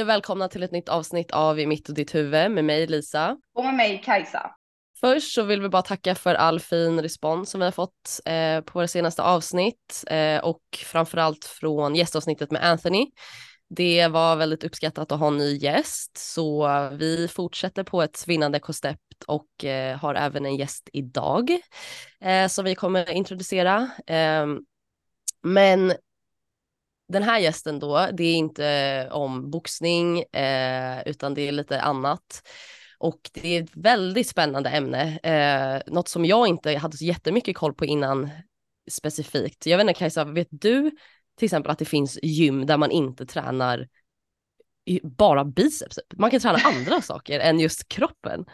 Hej och välkomna till ett nytt avsnitt av I mitt och ditt huvud med mig Lisa. Och med mig Kajsa. Först så vill vi bara tacka för all fin respons som vi har fått eh, på våra senaste avsnitt eh, och framförallt från gästavsnittet med Anthony. Det var väldigt uppskattat att ha en ny gäst så vi fortsätter på ett vinnande koncept och eh, har även en gäst idag eh, som vi kommer introducera. Ehm, men den här gästen då, det är inte om boxning eh, utan det är lite annat. Och det är ett väldigt spännande ämne, eh, något som jag inte hade så jättemycket koll på innan specifikt. Jag vet inte Kajsa, vet du till exempel att det finns gym där man inte tränar bara biceps? Man kan träna andra saker än just kroppen.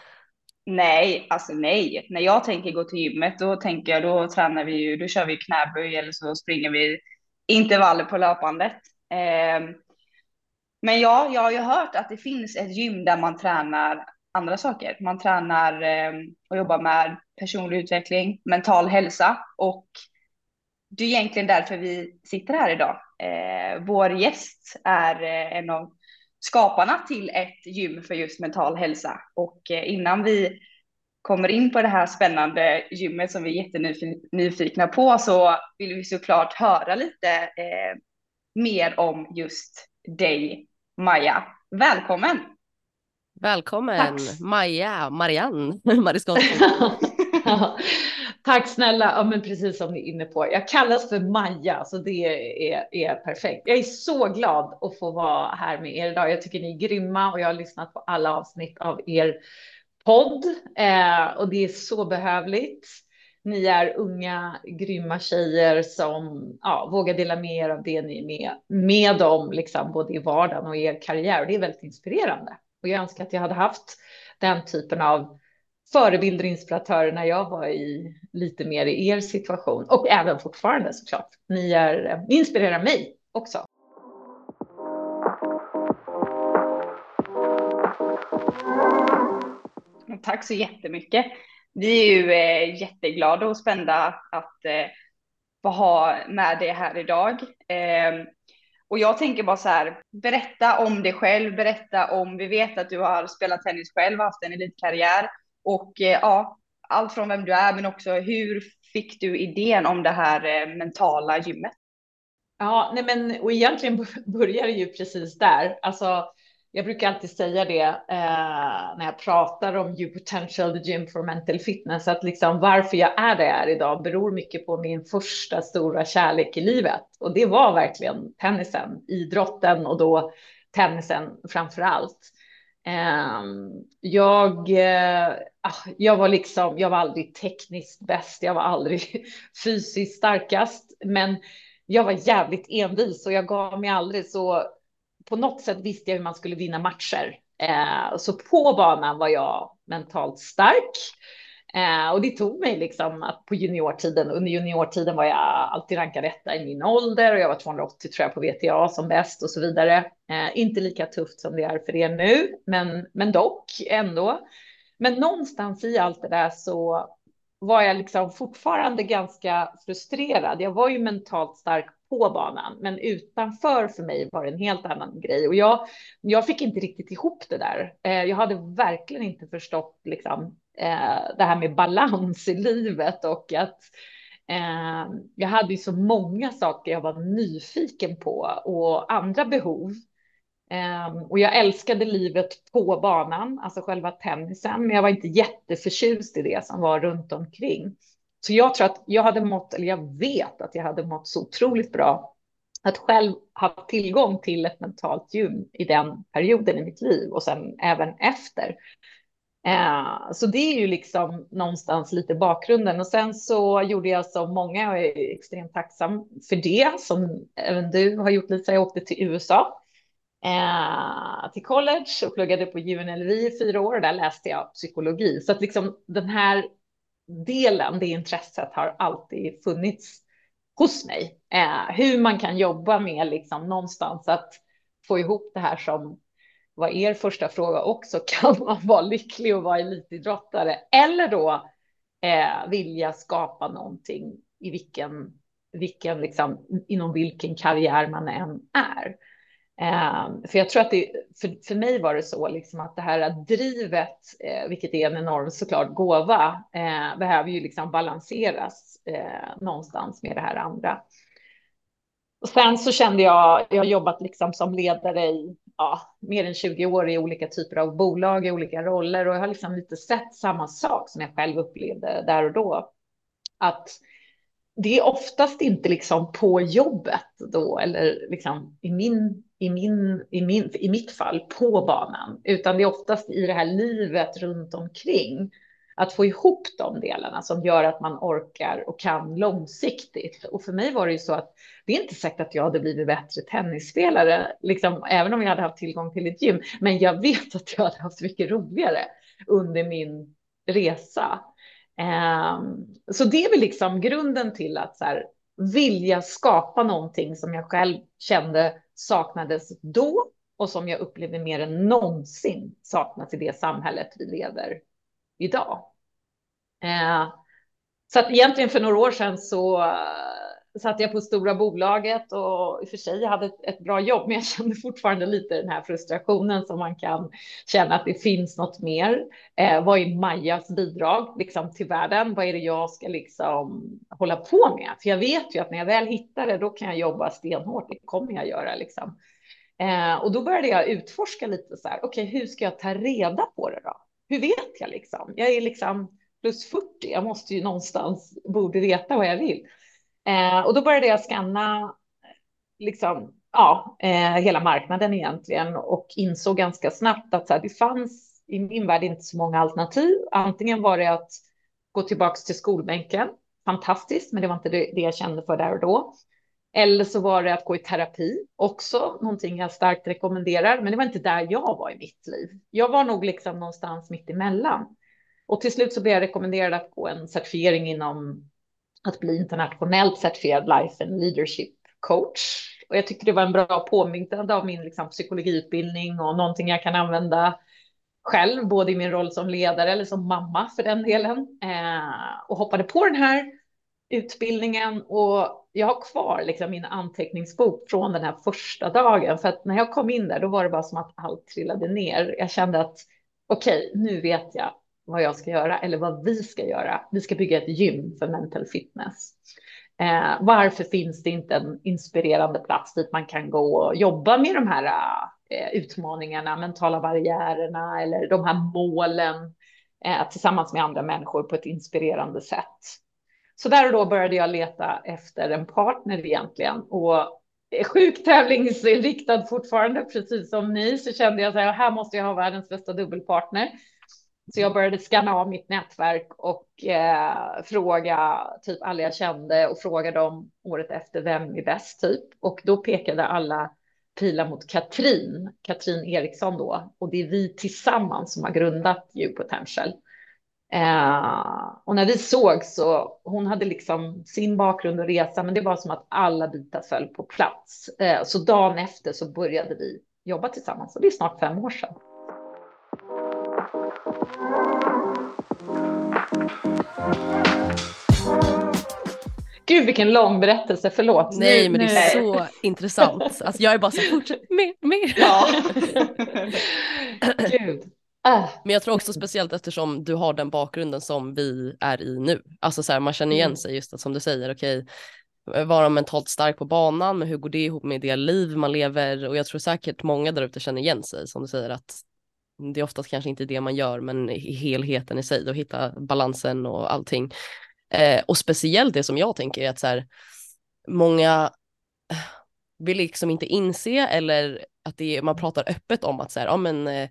Nej, alltså nej. När jag tänker gå till gymmet då tänker jag då tränar vi ju, då kör vi knäböj eller så springer vi intervaller på löpandet. Eh, men ja, jag har ju hört att det finns ett gym där man tränar andra saker. Man tränar eh, och jobbar med personlig utveckling, mental hälsa och det är egentligen därför vi sitter här idag. Eh, vår gäst är eh, en av skaparna till ett gym för just mental hälsa och eh, innan vi kommer in på det här spännande gymmet som vi är jättenyfikna på så vill vi såklart höra lite eh, mer om just dig, Maja. Välkommen! Välkommen Tack. Maja, Marianne Mariskotto. Tack snälla. Ja, men precis som ni är inne på. Jag kallas för Maja, så det är, är perfekt. Jag är så glad att få vara här med er idag. Jag tycker ni är grymma och jag har lyssnat på alla avsnitt av er podd eh, och det är så behövligt. Ni är unga, grymma tjejer som ja, vågar dela med er av det ni är med, med om, liksom, både i vardagen och i er karriär. Och det är väldigt inspirerande. Och jag önskar att jag hade haft den typen av förebilder och inspiratörer när jag var i lite mer i er situation och även fortfarande såklart. Ni, är, ni inspirerar mig också. Tack så jättemycket. Vi är ju eh, jätteglada och spända att eh, få ha med det här idag. Eh, och jag tänker bara så här, berätta om dig själv, berätta om, vi vet att du har spelat tennis själv, haft en elitkarriär och eh, ja, allt från vem du är, men också hur fick du idén om det här eh, mentala gymmet? Ja, nej men och egentligen börjar det ju precis där. Alltså, jag brukar alltid säga det eh, när jag pratar om You Potential, the Gym for Mental Fitness, att liksom varför jag är där jag är idag beror mycket på min första stora kärlek i livet. Och det var verkligen tennisen, idrotten och då tennisen framför allt. Eh, jag, eh, ah, jag var liksom, jag var aldrig tekniskt bäst, jag var aldrig fysiskt starkast, men jag var jävligt envis och jag gav mig aldrig så på något sätt visste jag hur man skulle vinna matcher. Eh, så på banan var jag mentalt stark. Eh, och det tog mig liksom att på juniortiden, under juniortiden var jag alltid rankad etta i min ålder och jag var 280 tror jag på VTA som bäst och så vidare. Eh, inte lika tufft som det är för er nu, men, men dock ändå. Men någonstans i allt det där så var jag liksom fortfarande ganska frustrerad. Jag var ju mentalt stark på banan, men utanför för mig var det en helt annan grej och jag. Jag fick inte riktigt ihop det där. Eh, jag hade verkligen inte förstått liksom eh, det här med balans i livet och att eh, jag hade ju så många saker jag var nyfiken på och andra behov. Eh, och jag älskade livet på banan, alltså själva tennisen, men jag var inte jätteförtjust i det som var runt omkring. Så jag tror att jag hade mått, eller jag vet att jag hade mått så otroligt bra att själv ha tillgång till ett mentalt gym i den perioden i mitt liv och sen även efter. Eh, så det är ju liksom någonstans lite bakgrunden och sen så gjorde jag som många och är extremt tacksam för det som även du har gjort Lisa. Jag åkte till USA eh, till college och pluggade på UNLV i fyra år och där läste jag psykologi. Så att liksom den här delen, det intresset har alltid funnits hos mig. Eh, hur man kan jobba med liksom någonstans att få ihop det här som var er första fråga också. Kan man vara lycklig och vara elitidrottare eller då eh, vilja skapa någonting i vilken, vilken liksom, inom vilken karriär man än är. Eh, för jag tror att det, för, för mig var det så liksom att det här drivet, eh, vilket är en enorm såklart gåva, eh, behöver ju liksom balanseras eh, någonstans med det här andra. Och sen så kände jag, jag har jobbat liksom som ledare i ja, mer än 20 år i olika typer av bolag i olika roller och jag har liksom lite sett samma sak som jag själv upplevde där och då. Att det är oftast inte liksom på jobbet då eller liksom i min i, min, i, min, i mitt fall på banan, utan det är oftast i det här livet runt omkring. Att få ihop de delarna som gör att man orkar och kan långsiktigt. Och för mig var det ju så att det är inte säkert att jag hade blivit bättre tennisspelare, liksom, även om jag hade haft tillgång till ett gym. Men jag vet att jag hade haft mycket roligare under min resa. Um, så det är väl liksom grunden till att så här, vilja skapa någonting som jag själv kände saknades då och som jag upplever mer än någonsin saknas i det samhället vi lever idag. Eh, så att egentligen för några år sedan så satt jag på stora bolaget och i och för sig hade ett, ett, bra jobb, men jag kände fortfarande lite den här frustrationen som man kan känna att det finns något mer. Eh, vad är Majas bidrag liksom, till världen? Vad är det jag ska liksom hålla på med? För jag vet ju att när jag väl hittar det, då kan jag jobba stenhårt. Det kommer jag göra liksom. Eh, och då började jag utforska lite så här. Okej, okay, hur ska jag ta reda på det då? Hur vet jag liksom? Jag är liksom plus 40. Jag måste ju någonstans borde veta vad jag vill. Eh, och då började jag scanna liksom, ja, eh, hela marknaden egentligen och insåg ganska snabbt att så här, det fanns i min värld inte så många alternativ. Antingen var det att gå tillbaka till skolbänken. Fantastiskt, men det var inte det, det jag kände för där och då. Eller så var det att gå i terapi, också någonting jag starkt rekommenderar. Men det var inte där jag var i mitt liv. Jag var nog liksom någonstans mitt emellan. Och till slut så blev jag rekommenderad att gå en certifiering inom att bli internationellt certifierad life and leadership coach. Och jag tyckte det var en bra påminnelse av min liksom, psykologiutbildning och någonting jag kan använda själv, både i min roll som ledare eller som mamma för den delen. Eh, och hoppade på den här utbildningen och jag har kvar liksom min anteckningsbok från den här första dagen. För att när jag kom in där, då var det bara som att allt trillade ner. Jag kände att okej, okay, nu vet jag vad jag ska göra eller vad vi ska göra. Vi ska bygga ett gym för mental fitness. Eh, varför finns det inte en inspirerande plats dit man kan gå och jobba med de här eh, utmaningarna, mentala barriärerna eller de här målen eh, tillsammans med andra människor på ett inspirerande sätt. Så där och då började jag leta efter en partner egentligen och eh, sjukt tävlingsinriktad fortfarande, precis som ni, så kände jag så här, här måste jag ha världens bästa dubbelpartner. Så jag började scanna av mitt nätverk och eh, fråga typ alla jag kände och fråga dem året efter vem är bäst typ. Och då pekade alla pilar mot Katrin, Katrin Eriksson då. Och det är vi tillsammans som har grundat You Potential. Eh, och när vi såg så hon hade liksom sin bakgrund och resa, men det var som att alla bitar föll på plats. Eh, så dagen efter så började vi jobba tillsammans och det är snart fem år sedan. Gud vilken lång berättelse, förlåt. Nej men det är så intressant. Alltså jag är bara så fortsätt mer, mer. Ja. Gud. Äh. Men jag tror också speciellt eftersom du har den bakgrunden som vi är i nu. Alltså så här, man känner igen mm. sig just att som du säger, okej, okay, vara mentalt stark på banan, men hur går det ihop med det liv man lever? Och jag tror säkert många där ute känner igen sig, som du säger, att det är oftast kanske inte det man gör, men helheten i sig och hitta balansen och allting. Eh, och speciellt det som jag tänker är att så här, många eh, vill liksom inte inse eller att det är, man pratar öppet om att så här, ja men eh,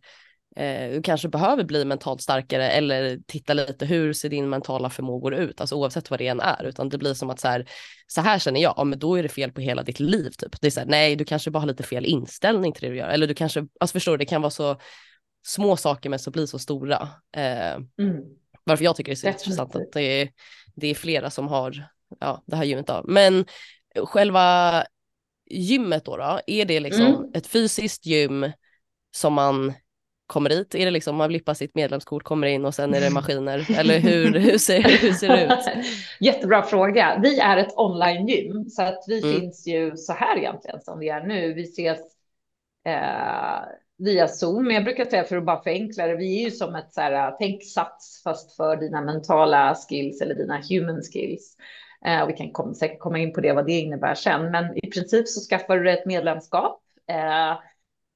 eh, du kanske behöver bli mentalt starkare eller titta lite hur ser din mentala förmågor ut, alltså oavsett vad det än är, utan det blir som att så här, så här känner jag, ja men då är det fel på hela ditt liv typ. Det är så här, nej du kanske bara har lite fel inställning till det du gör, eller du kanske, alltså förstår du, det kan vara så små saker men så blir så stora. Eh, mm. Varför jag tycker det är så Definitivt. intressant att det är, det är flera som har ja, det här gymmet av. Men själva gymmet då, då är det liksom mm. ett fysiskt gym som man kommer dit? Är det liksom man blippar sitt medlemskort, kommer in och sen är det maskiner? Eller hur, hur, ser, hur ser det ut? Jättebra fråga. Vi är ett online-gym så att vi mm. finns ju så här egentligen som vi är nu. Vi ses eh, via Zoom. Men jag brukar säga för att bara förenkla det, vi är ju som ett så här, tänk sats fast för dina mentala skills eller dina human skills. Eh, och vi kan kom, säkert komma in på det, vad det innebär sen. Men i princip så skaffar du ett medlemskap eh,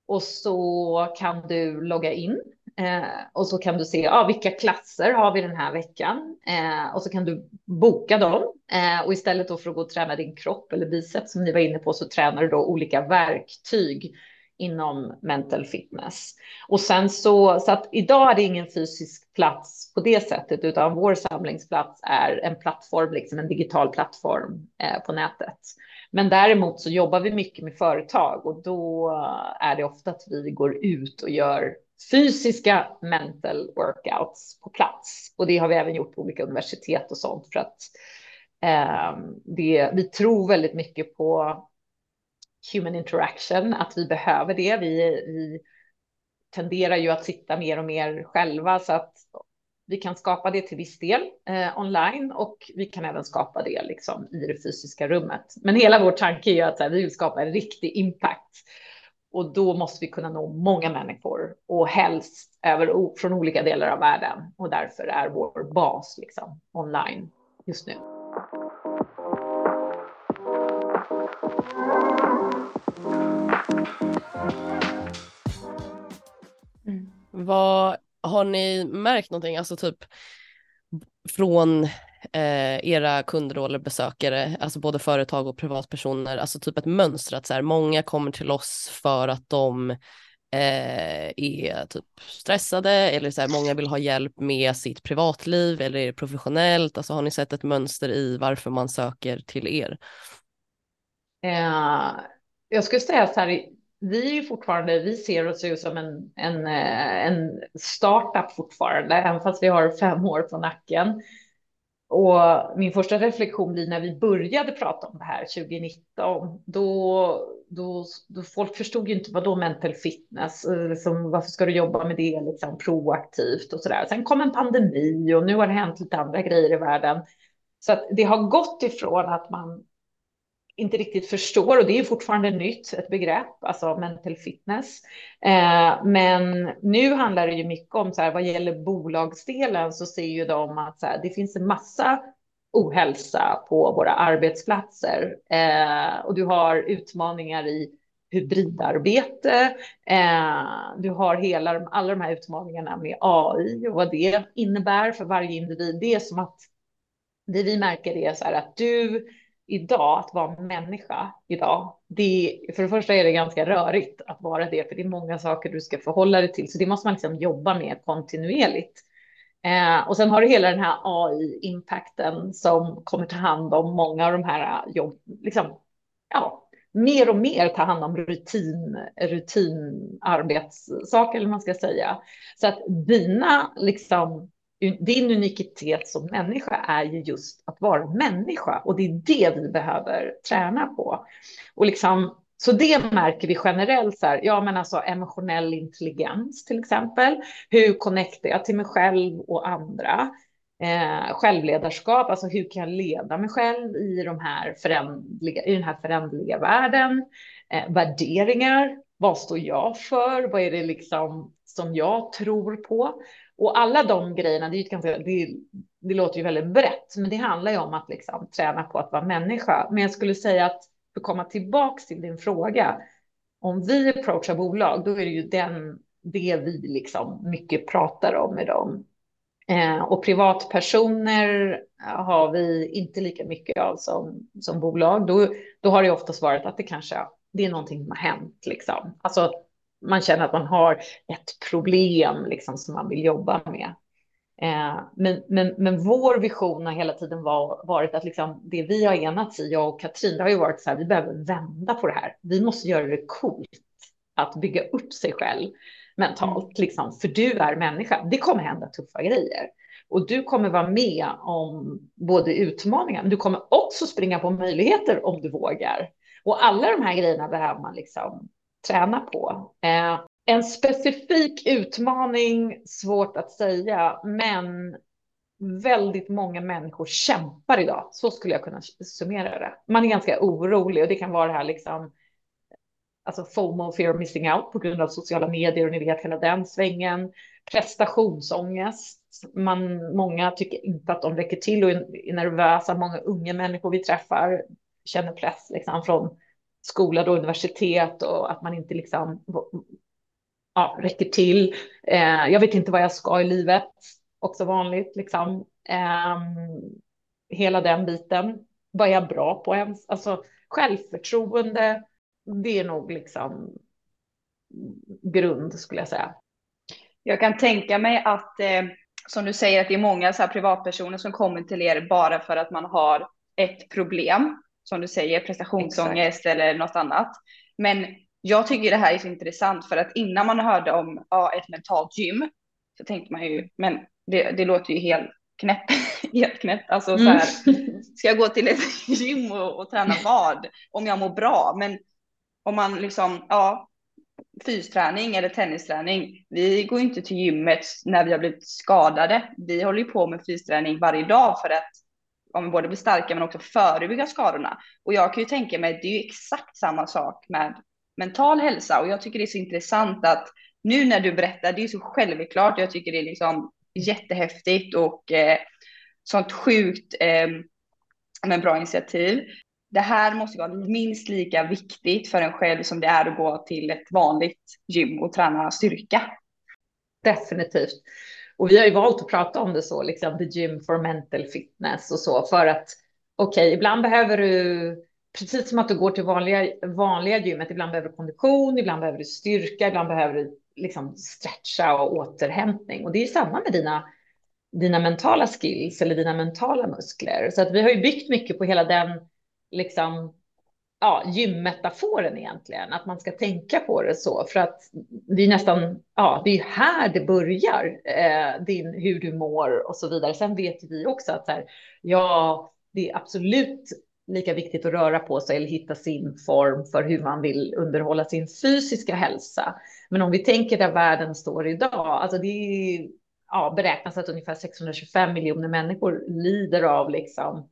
och så kan du logga in eh, och så kan du se ah, vilka klasser har vi den här veckan eh, och så kan du boka dem eh, och istället då för att gå och träna din kropp eller biceps som ni var inne på så tränar du då olika verktyg inom mental fitness. Och sen så, så att idag är det ingen fysisk plats på det sättet, utan vår samlingsplats är en plattform, liksom en digital plattform eh, på nätet. Men däremot så jobbar vi mycket med företag och då eh, är det ofta att vi går ut och gör fysiska mental workouts på plats. Och det har vi även gjort på olika universitet och sånt för att eh, det, vi tror väldigt mycket på human interaction, att vi behöver det. Vi, vi tenderar ju att sitta mer och mer själva så att vi kan skapa det till viss del eh, online och vi kan även skapa det liksom i det fysiska rummet. Men hela vår tanke är ju att här, vi vill skapa en riktig impact och då måste vi kunna nå många människor och helst över från olika delar av världen och därför är vår bas liksom online just nu. Mm. Vad har ni märkt någonting, alltså typ från eh, era kunder eller besökare, alltså både företag och privatpersoner, alltså typ ett mönster att så här, många kommer till oss för att de eh, är typ stressade eller så här, många vill ha hjälp med sitt privatliv eller är det professionellt, alltså har ni sett ett mönster i varför man söker till er? Eh, jag skulle säga så här, vi är ju fortfarande, vi ser oss ju som en, en, eh, en startup fortfarande, även fast vi har fem år på nacken. Och min första reflektion blir när vi började prata om det här 2019, då, då, då folk förstod ju inte vad då mental fitness, eh, liksom, varför ska du jobba med det liksom, proaktivt och så där. Sen kom en pandemi och nu har det hänt lite andra grejer i världen. Så att det har gått ifrån att man inte riktigt förstår och det är fortfarande nytt, ett begrepp, alltså mental fitness. Eh, men nu handlar det ju mycket om så här vad gäller bolagsdelen så ser ju de att så här, det finns en massa ohälsa på våra arbetsplatser eh, och du har utmaningar i hybridarbete. Eh, du har hela alla de här utmaningarna med AI och vad det innebär för varje individ. Det är som att det vi märker är så här att du idag, att vara människa idag, det, för det första är det ganska rörigt att vara det, för det är många saker du ska förhålla dig till, så det måste man liksom jobba med kontinuerligt. Eh, och sen har du hela den här AI-impacten som kommer ta hand om många av de här eh, jobb, liksom, ja, mer och mer ta hand om rutin, rutinarbetssaker, eller man ska säga. Så att dina liksom din unikitet som människa är ju just att vara människa och det är det vi behöver träna på. Och liksom, så det märker vi generellt så här, ja men alltså emotionell intelligens till exempel. Hur connectar jag till mig själv och andra? Eh, självledarskap, alltså hur kan jag leda mig själv i, de här förändliga, i den här förändliga världen? Eh, värderingar, vad står jag för? Vad är det liksom som jag tror på? Och alla de grejerna, det, är ganska, det, det låter ju väldigt brett, men det handlar ju om att liksom träna på att vara människa. Men jag skulle säga att för att komma tillbaka till din fråga, om vi approachar bolag, då är det ju den, det vi liksom mycket pratar om med dem. Eh, och privatpersoner har vi inte lika mycket av som, som bolag. Då, då har det oftast varit att det kanske det är någonting som har hänt. Liksom. Alltså man känner att man har ett problem liksom, som man vill jobba med. Eh, men, men, men vår vision har hela tiden var, varit att liksom, det vi har enats i, jag och Katrin, det har ju varit så här, vi behöver vända på det här. Vi måste göra det coolt att bygga upp sig själv mentalt, mm. liksom, för du är människa. Det kommer hända tuffa grejer. Och du kommer vara med om både utmaningar, men du kommer också springa på möjligheter om du vågar. Och alla de här grejerna behöver man liksom träna på. Eh, en specifik utmaning, svårt att säga, men väldigt många människor kämpar idag. Så skulle jag kunna summera det. Man är ganska orolig och det kan vara det här liksom alltså FOMO, fear of missing out på grund av sociala medier och ni vet hela den svängen. Prestationsångest. Man, många tycker inte att de räcker till och är nervösa. Många unga människor vi träffar känner press liksom, från skola och universitet och att man inte liksom ja, räcker till. Eh, jag vet inte vad jag ska i livet, också vanligt liksom. Eh, hela den biten. Vad är jag bra på ens? Alltså självförtroende, det är nog liksom grund skulle jag säga. Jag kan tänka mig att, eh, som du säger, att det är många så här privatpersoner som kommer till er bara för att man har ett problem, som du säger, prestationsångest Exakt. eller något annat. Men jag tycker det här är så intressant för att innan man hörde om ja, ett mentalt gym så tänkte man ju, men det, det låter ju helt knäppt. helt knäppt. Alltså så här, mm. ska jag gå till ett gym och, och träna vad? Om jag mår bra. Men om man liksom, ja, fysträning eller tennisträning. Vi går inte till gymmet när vi har blivit skadade. Vi håller ju på med fysträning varje dag för att om både bli starka men också förebygga skadorna. Och jag kan ju tänka mig att det är ju exakt samma sak med mental hälsa och jag tycker det är så intressant att nu när du berättar, det är så självklart, jag tycker det är liksom jättehäftigt och eh, sånt sjukt eh, men bra initiativ. Det här måste vara minst lika viktigt för en själv som det är att gå till ett vanligt gym och träna styrka. Definitivt. Och vi har ju valt att prata om det så, liksom the gym for mental fitness och så, för att okej, okay, ibland behöver du, precis som att du går till vanliga, vanliga gymmet, ibland behöver du kondition, ibland behöver du styrka, ibland behöver du liksom stretcha och återhämtning. Och det är samma med dina, dina mentala skills eller dina mentala muskler. Så att vi har ju byggt mycket på hela den liksom, ja, gymmetaforen egentligen, att man ska tänka på det så, för att det är nästan, ja, det är här det börjar, eh, din, hur du mår och så vidare. Sen vet vi också att så här, ja, det är absolut lika viktigt att röra på sig eller hitta sin form för hur man vill underhålla sin fysiska hälsa. Men om vi tänker där världen står idag, alltså det är, ja, beräknas att ungefär 625 miljoner människor lider av liksom,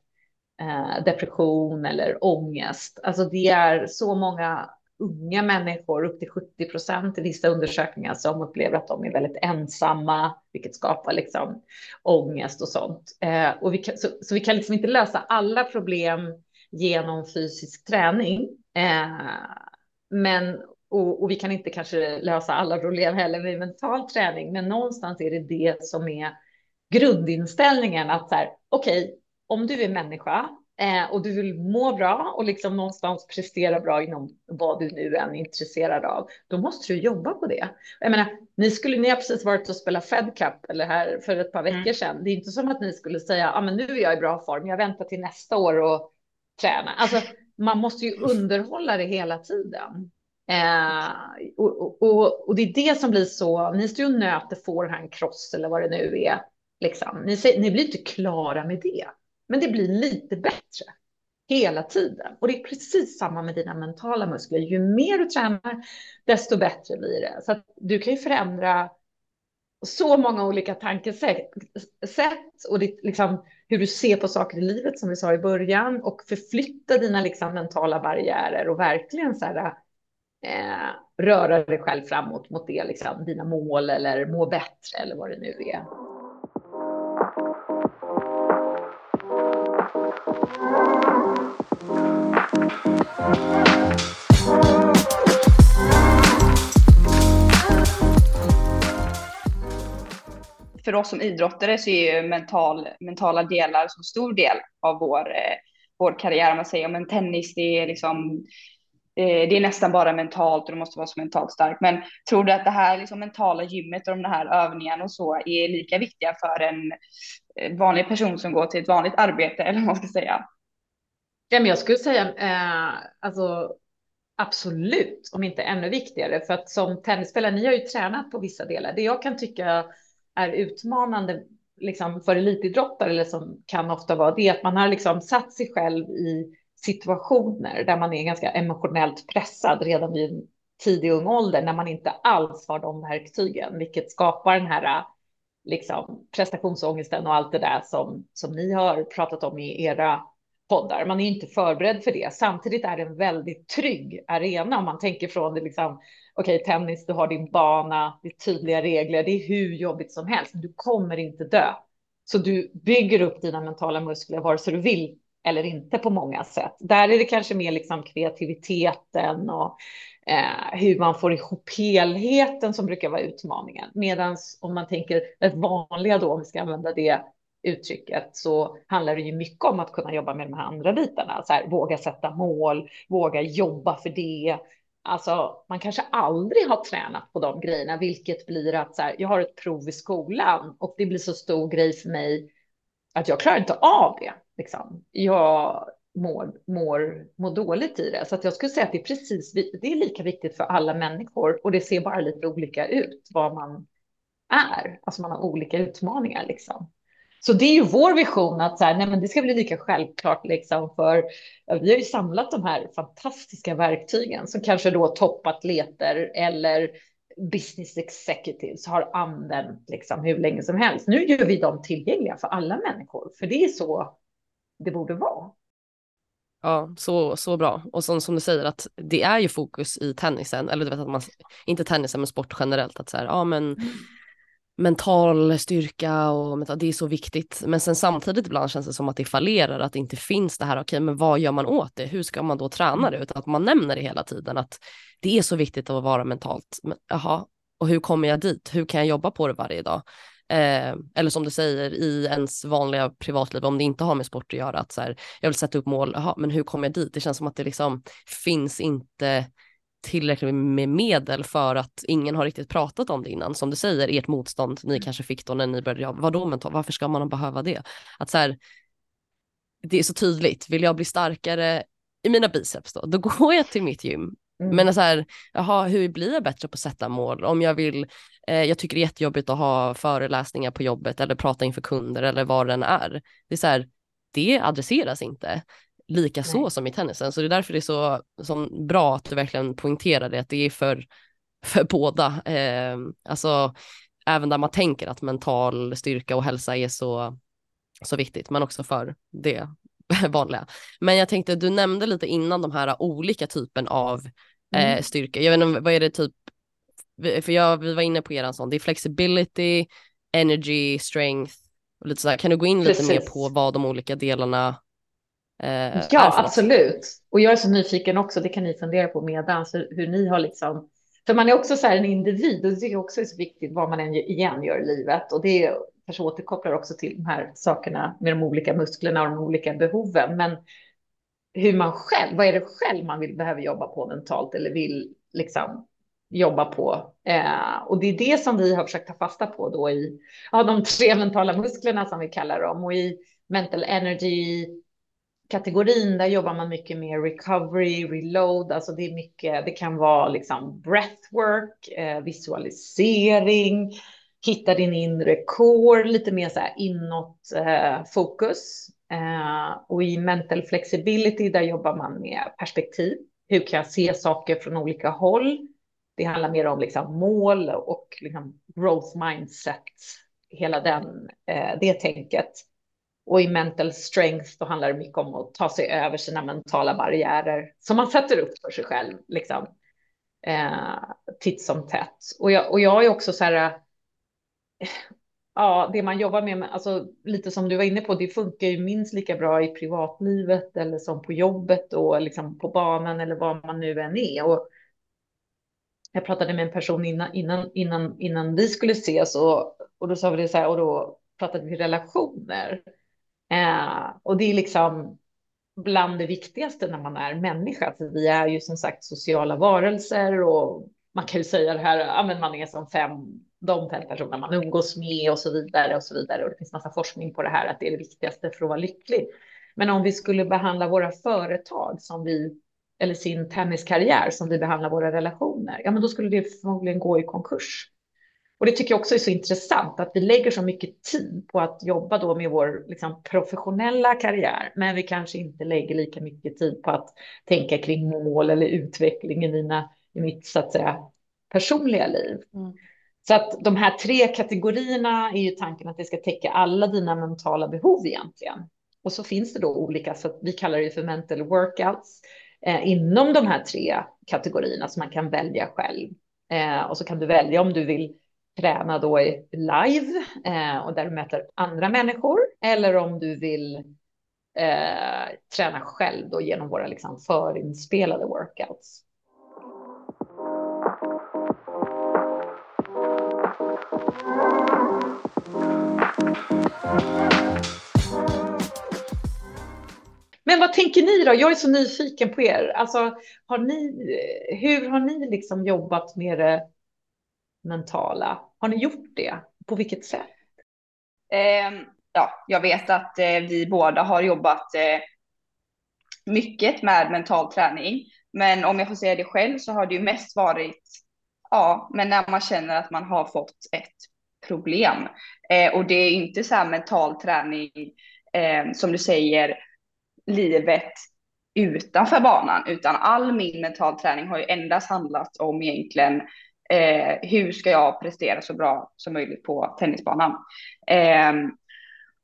eh, depression eller ångest. Alltså det är så många unga människor, upp till 70 procent i vissa undersökningar, som upplever att de är väldigt ensamma, vilket skapar liksom ångest och sånt. Eh, och vi kan, så, så, vi kan liksom inte lösa alla problem genom fysisk träning. Eh, men och, och, vi kan inte kanske lösa alla problem heller med mental träning, men någonstans är det det som är grundinställningen att så här, okej, okay, om du är människa eh, och du vill må bra och liksom någonstans prestera bra inom vad du nu än är intresserad av, då måste du jobba på det. Jag menar, ni skulle, ni har precis varit och spelat Fed Cup eller här för ett par veckor mm. sedan. Det är inte som att ni skulle säga, ah, men nu är jag i bra form, jag väntar till nästa år och träna. Alltså, man måste ju underhålla det hela tiden. Eh, och, och, och, det är det som blir så, ni står ju och nöter forehand cross eller vad det nu är. Liksom. Ni, ni blir inte klara med det, men det blir lite bättre hela tiden. Och det är precis samma med dina mentala muskler. Ju mer du tränar, desto bättre blir det. Så att du kan ju förändra så många olika tankesätt och ditt, liksom, hur du ser på saker i livet som vi sa i början och förflytta dina liksom, mentala barriärer och verkligen så här, eh, röra dig själv framåt mot det, liksom, dina mål eller må bättre eller vad det nu är. För oss som idrottare så är ju mental, mentala delar en stor del av vår, eh, vår karriär. Man säger men tennis, det är liksom eh, det är nästan bara mentalt och du måste vara så mentalt stark. Men tror du att det här liksom mentala gymmet och de här övningarna och så är lika viktiga för en eh, vanlig person som går till ett vanligt arbete eller vad man ska säga? Ja, men jag skulle säga eh, alltså absolut, om inte ännu viktigare, för att som tennisspelare, ni har ju tränat på vissa delar. Det jag kan tycka är utmanande liksom för elitidrottare, eller som kan ofta vara det, att man har liksom satt sig själv i situationer där man är ganska emotionellt pressad redan vid tidig ung ålder, när man inte alls har de verktygen, vilket skapar den här liksom, prestationsångesten och allt det där som, som ni har pratat om i era poddar. Man är inte förberedd för det. Samtidigt är det en väldigt trygg arena om man tänker från det liksom. Okej, okay, tennis, du har din bana, det är tydliga regler, det är hur jobbigt som helst, du kommer inte dö. Så du bygger upp dina mentala muskler vare sig du vill eller inte på många sätt. Där är det kanske mer liksom kreativiteten och eh, hur man får ihop helheten som brukar vara utmaningen. Medan om man tänker det vanliga då, om vi ska använda det uttrycket, så handlar det ju mycket om att kunna jobba med de här andra bitarna. Så här, våga sätta mål, våga jobba för det. Alltså, man kanske aldrig har tränat på de grejerna, vilket blir att så här, jag har ett prov i skolan och det blir så stor grej för mig att jag klarar inte av det. Liksom. Jag mår, mår, mår dåligt i det. Så att jag skulle säga att det är precis, det är lika viktigt för alla människor och det ser bara lite olika ut vad man är. Alltså man har olika utmaningar liksom. Så det är ju vår vision att så här, nej, men det ska bli lika självklart liksom för vi har ju samlat de här fantastiska verktygen som kanske då toppatleter eller business executives har använt liksom hur länge som helst. Nu gör vi dem tillgängliga för alla människor, för det är så det borde vara. Ja, så, så bra. Och som, som du säger att det är ju fokus i tennisen, eller du vet att man, inte tennisen men sport generellt, att så här, ja men mm mental styrka och det är så viktigt. Men sen samtidigt ibland känns det som att det fallerar, att det inte finns det här, okej okay, men vad gör man åt det? Hur ska man då träna det? Utan att man nämner det hela tiden, att det är så viktigt att vara mentalt. Men, jaha, och hur kommer jag dit? Hur kan jag jobba på det varje dag? Eh, eller som du säger i ens vanliga privatliv, om det inte har med sport att göra, att så här, jag vill sätta upp mål, aha, men hur kommer jag dit? Det känns som att det liksom finns inte tillräckligt med medel för att ingen har riktigt pratat om det innan. Som du säger, ert motstånd ni mm. kanske fick då när ni började jobba, vadå mentalt, varför ska man behöva det? Att så här, det är så tydligt, vill jag bli starkare i mina biceps då, då går jag till mitt gym Mm. Men så här, jaha, hur blir jag bättre på att sätta mål? Om jag vill, eh, jag tycker det är jättejobbigt att ha föreläsningar på jobbet eller prata inför kunder eller vad det än är. Det är så här, det adresseras inte lika Nej. så som i tennisen. Så det är därför det är så som bra att du verkligen poängterar det, att det är för, för båda. Eh, alltså även där man tänker att mental styrka och hälsa är så, så viktigt, men också för det vanliga. Men jag tänkte, du nämnde lite innan de här olika typen av mm. eh, styrka. Jag vet inte, vad är det typ, för jag, vi var inne på eran sån, det är flexibility, energy, strength och lite sådär. Kan du gå in Precis. lite mer på vad de olika delarna eh, Ja, absolut. Och jag är så nyfiken också, det kan ni fundera på medan, hur ni har liksom för man är också så här en individ och det är också så viktigt vad man än igen gör i livet. Och det kanske återkopplar också till de här sakerna med de olika musklerna och de olika behoven. Men hur man själv, vad är det själv man vill behöver jobba på mentalt eller vill liksom jobba på. Eh, och det är det som vi har försökt ta fasta på då i ja, de tre mentala musklerna som vi kallar dem och i mental energy kategorin, där jobbar man mycket med recovery, reload, alltså det är mycket, det kan vara liksom breathwork, eh, visualisering, hitta din inre core, lite mer så här inåt eh, fokus. Eh, och i mental flexibility, där jobbar man med perspektiv. Hur kan jag se saker från olika håll? Det handlar mer om liksom mål och liksom growth mindset, hela den, eh, det tänket. Och i mental strength då handlar det mycket om att ta sig över sina mentala barriärer som man sätter upp för sig själv, liksom. Eh, titt som tätt. Och jag, och jag är också så här, eh, ja, det man jobbar med, alltså lite som du var inne på, det funkar ju minst lika bra i privatlivet eller som på jobbet och liksom på banan eller vad man nu än är. Och jag pratade med en person innan, innan, innan, innan vi skulle ses och, och då sa vi det så här och då pratade vi relationer. Eh, och det är liksom bland det viktigaste när man är människa. För vi är ju som sagt sociala varelser och man kan ju säga det här, ja, men man är som fem, de fem personer man umgås med och så vidare och så vidare. Och det finns massa forskning på det här att det är det viktigaste för att vara lycklig. Men om vi skulle behandla våra företag som vi, eller sin tenniskarriär som vi behandlar våra relationer, ja men då skulle det förmodligen gå i konkurs. Och det tycker jag också är så intressant att vi lägger så mycket tid på att jobba då med vår liksom, professionella karriär, men vi kanske inte lägger lika mycket tid på att tänka kring mål eller utveckling i, mina, i mitt så att säga personliga liv. Mm. Så att de här tre kategorierna är ju tanken att det ska täcka alla dina mentala behov egentligen. Och så finns det då olika, så vi kallar det för mental workouts eh, inom de här tre kategorierna som man kan välja själv. Eh, och så kan du välja om du vill träna då live eh, och där du möter andra människor eller om du vill eh, träna själv då genom våra liksom förinspelade workouts. Men vad tänker ni då? Jag är så nyfiken på er. Alltså, har ni, eh, hur har ni liksom jobbat med det mentala? Har ni gjort det? På vilket sätt? Eh, ja, jag vet att eh, vi båda har jobbat eh, mycket med mental träning. Men om jag får säga det själv så har det ju mest varit, ja, men när man känner att man har fått ett problem. Eh, och det är inte så här mental träning eh, som du säger, livet utanför banan, utan all min mental träning har ju endast handlat om egentligen eh, hur ska jag prestera så bra som möjligt på tennisbanan. Eh,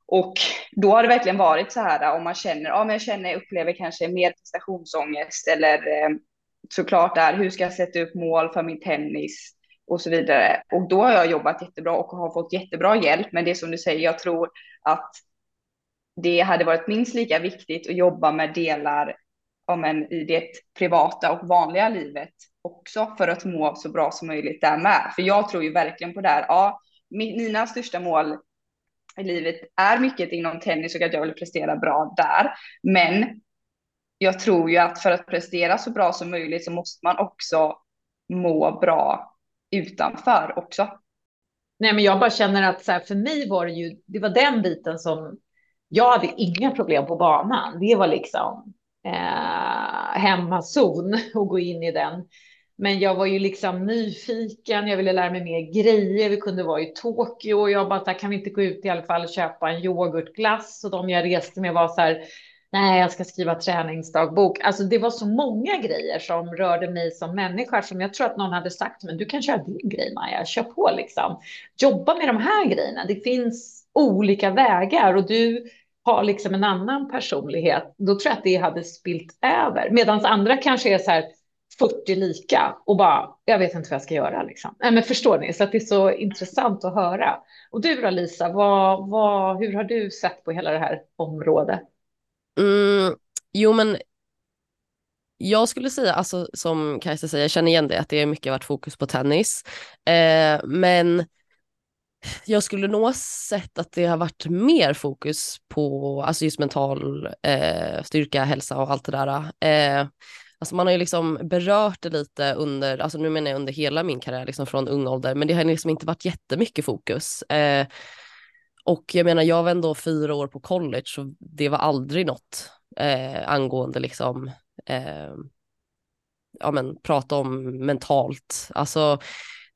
och då har det verkligen varit så här om man känner, ja men jag känner, upplever kanske mer prestationsångest eller eh, såklart där, hur ska jag sätta upp mål för min tennis och så vidare. Och då har jag jobbat jättebra och har fått jättebra hjälp. Men det är som du säger, jag tror att det hade varit minst lika viktigt att jobba med delar ja, men, i det privata och vanliga livet också för att må så bra som möjligt där med. För jag tror ju verkligen på det här. Ja, mina största mål i livet är mycket inom tennis och att jag vill prestera bra där. Men jag tror ju att för att prestera så bra som möjligt så måste man också må bra utanför också. Nej, men jag bara känner att så här, för mig var det ju, det var den biten som jag hade inga problem på banan. Det var liksom eh, hemmazon och gå in i den. Men jag var ju liksom nyfiken. Jag ville lära mig mer grejer. Vi kunde vara i Tokyo och jag bara, kan vi inte gå ut i alla fall och köpa en yoghurtglass? Och de jag reste med var så här, nej, jag ska skriva träningsdagbok. Alltså det var så många grejer som rörde mig som människa som jag tror att någon hade sagt, men du kan köra din grej Maja, kör på liksom. Jobba med de här grejerna. Det finns olika vägar och du har liksom en annan personlighet, då tror jag att det hade spilt över. Medan andra kanske är så här 40 lika och bara, jag vet inte vad jag ska göra liksom. Nej, men förstår ni? Så att det är så intressant att höra. Och du då Lisa, vad, vad, hur har du sett på hela det här området? Mm, jo men jag skulle säga, alltså som Kajsa säger, jag känner igen det, att det är mycket varit fokus på tennis. Eh, men jag skulle nog sett att det har varit mer fokus på alltså just mental eh, styrka, hälsa och allt det där. Eh, alltså man har ju liksom berört det lite under, alltså nu menar jag under hela min karriär, liksom från ung ålder, men det har liksom inte varit jättemycket fokus. Eh, och jag menar, jag var ändå fyra år på college och det var aldrig något eh, angående liksom, eh, ja men prata om mentalt, alltså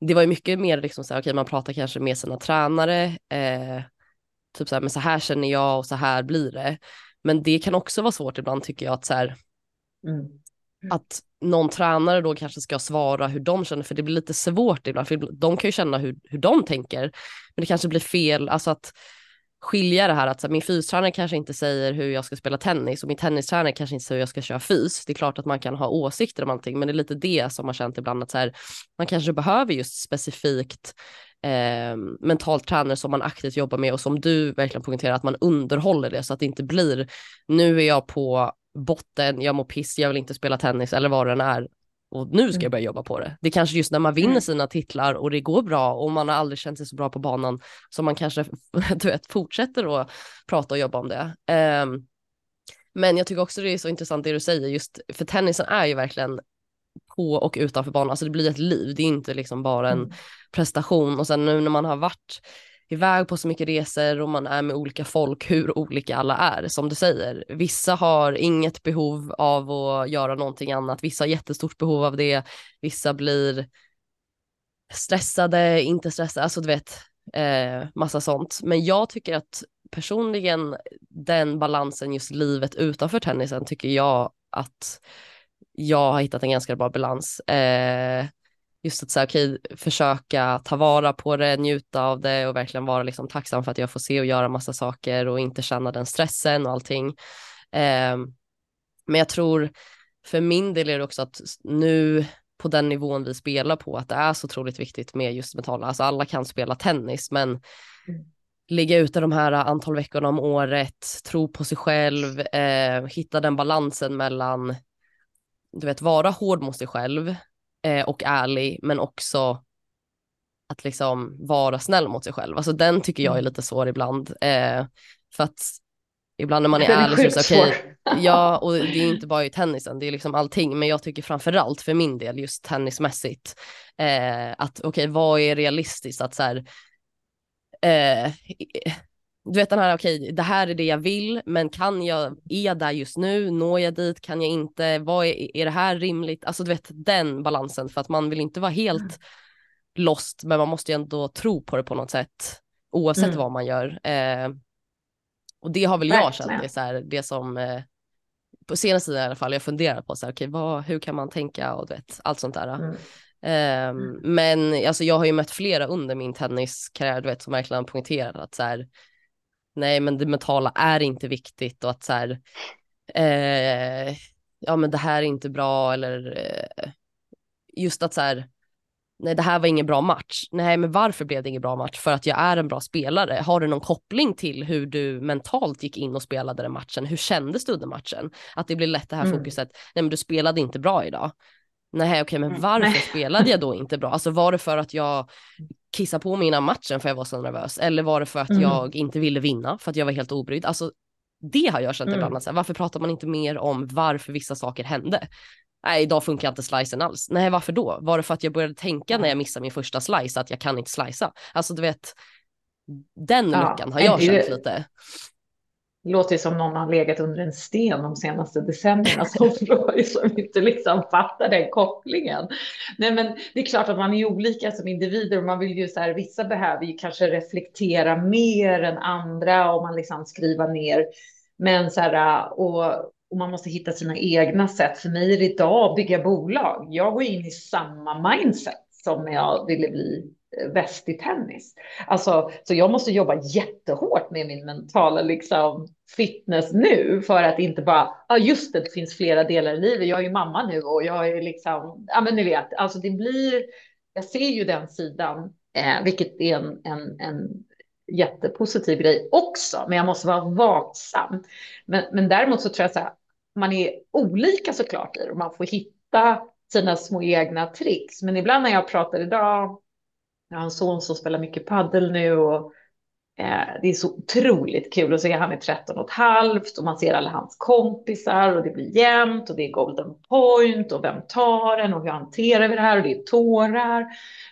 det var ju mycket mer liksom så här, okej okay, man pratar kanske med sina tränare, eh, typ så här, men så här känner jag och så här blir det. Men det kan också vara svårt ibland tycker jag att så här, mm. att någon tränare då kanske ska svara hur de känner, för det blir lite svårt ibland, för de kan ju känna hur, hur de tänker, men det kanske blir fel, alltså att skilja det här att så här, min fystränare kanske inte säger hur jag ska spela tennis och min tennistränare kanske inte säger hur jag ska köra fys. Det är klart att man kan ha åsikter om allting, men det är lite det som man känt ibland att så här, man kanske behöver just specifikt eh, mentalt tränare som man aktivt jobbar med och som du verkligen poängterar att man underhåller det så att det inte blir nu är jag på botten, jag mår piss, jag vill inte spela tennis eller vad det än är och nu ska jag mm. börja jobba på det. Det är kanske just när man vinner mm. sina titlar och det går bra och man har aldrig känt sig så bra på banan som man kanske du vet, fortsätter att prata och jobba om det. Um, men jag tycker också det är så intressant det du säger just för tennisen är ju verkligen på och utanför banan, alltså det blir ett liv, det är inte liksom bara en mm. prestation och sen nu när man har varit iväg på så mycket resor och man är med olika folk, hur olika alla är. Som du säger, vissa har inget behov av att göra någonting annat, vissa har jättestort behov av det, vissa blir stressade, inte stressade, alltså du vet, eh, massa sånt. Men jag tycker att personligen den balansen, just livet utanför tennisen, tycker jag att jag har hittat en ganska bra balans. Eh, just att säga, okej, försöka ta vara på det, njuta av det och verkligen vara liksom tacksam för att jag får se och göra massa saker och inte känna den stressen och allting. Eh, men jag tror för min del är det också att nu på den nivån vi spelar på att det är så otroligt viktigt med just mentala, alltså alla kan spela tennis men mm. ligga ute de här antal veckorna om året, tro på sig själv, eh, hitta den balansen mellan du vet vara hård mot sig själv eh, och ärlig men också att liksom vara snäll mot sig själv. Alltså den tycker jag är mm. lite svår ibland. Eh, för att ibland när man är ärlig så är det okay, ja och det är inte bara i tennisen, det är liksom allting, men jag tycker framförallt för min del just tennismässigt eh, att okej okay, vad är realistiskt att så här, eh, du vet den här, okej, okay, det här är det jag vill, men kan jag, är jag där just nu, når jag dit, kan jag inte, vad är, är det här rimligt, alltså du vet den balansen för att man vill inte vara helt mm. lost, men man måste ju ändå tro på det på något sätt, oavsett mm. vad man gör. Eh, och det har väl jag känt, det, är så här, det som eh, på senaste tiden i alla fall, jag funderar på så här, okay, vad, hur kan man tänka och du vet, allt sånt där. Mm. Um, men alltså, jag har ju mött flera under min tenniskarriär, du vet, som verkligen poängterat att så här, nej men det mentala är inte viktigt och att så här, eh, ja men det här är inte bra eller eh, just att så här, nej det här var ingen bra match. Nej men varför blev det ingen bra match? För att jag är en bra spelare. Har du någon koppling till hur du mentalt gick in och spelade den matchen? Hur kändes du under matchen? Att det blir lätt det här mm. fokuset, nej men du spelade inte bra idag. Nej okej okay, men mm. varför nej. spelade jag då inte bra? Alltså var det för att jag kissade på mig innan matchen för jag var så nervös? Eller var det för att mm. jag inte ville vinna för att jag var helt obrydd? Alltså det har jag känt mm. ibland, alltså, varför pratar man inte mer om varför vissa saker hände? nej idag funkar inte slicen alls. Nej varför då? Var det för att jag började tänka när jag missade min första slice att jag kan inte slicea? Alltså du vet, den ja, luckan har jag känt lite. Det låter som någon har legat under en sten de senaste decennierna som, som inte liksom fattar den kopplingen. Nej, men det är klart att man är olika som individer och man vill ju så här, vissa behöver ju kanske reflektera mer än andra och man liksom skriva ner. Men så här, och och man måste hitta sina egna sätt. För mig är det idag att bygga bolag. Jag går in i samma mindset som när jag ville bli bäst i tennis. Alltså, så jag måste jobba jättehårt med min mentala liksom, fitness nu för att inte bara, ja ah, just det, det finns flera delar i livet. Jag är ju mamma nu och jag är liksom, ja men ni vet, alltså det blir, jag ser ju den sidan, eh, vilket är en, en, en jättepositiv grej också, men jag måste vara vaksam. Men, men däremot så tror jag så här, man är olika såklart i det och man får hitta sina små egna tricks. Men ibland när jag pratar idag, jag har en son som spelar mycket paddel nu och eh, det är så otroligt kul att se. Han är 13 och ett halvt och man ser alla hans kompisar och det blir jämnt och det är golden point och vem tar den och hur hanterar vi det här och det är tårar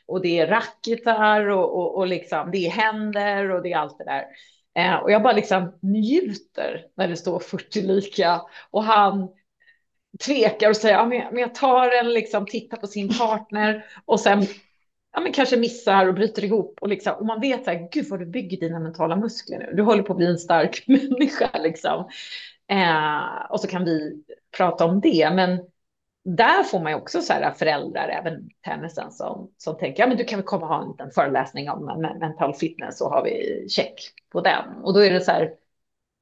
och det är racketar och, och, och liksom det är händer och det är allt det där. Eh, och jag bara liksom njuter när det står 40 lika och han tvekar och säger ja, men, jag tar den liksom tittar på sin partner och sen ja, men kanske missar och bryter ihop och, liksom, och man vet så här, gud vad du bygger dina mentala muskler nu. Du håller på att bli en stark människa liksom. Eh, och så kan vi prata om det, men där får man ju också så här föräldrar, även tennisen, som, som tänker, ja men du kan väl komma och ha en liten föreläsning om mental fitness så har vi check på den. Och då är det så här,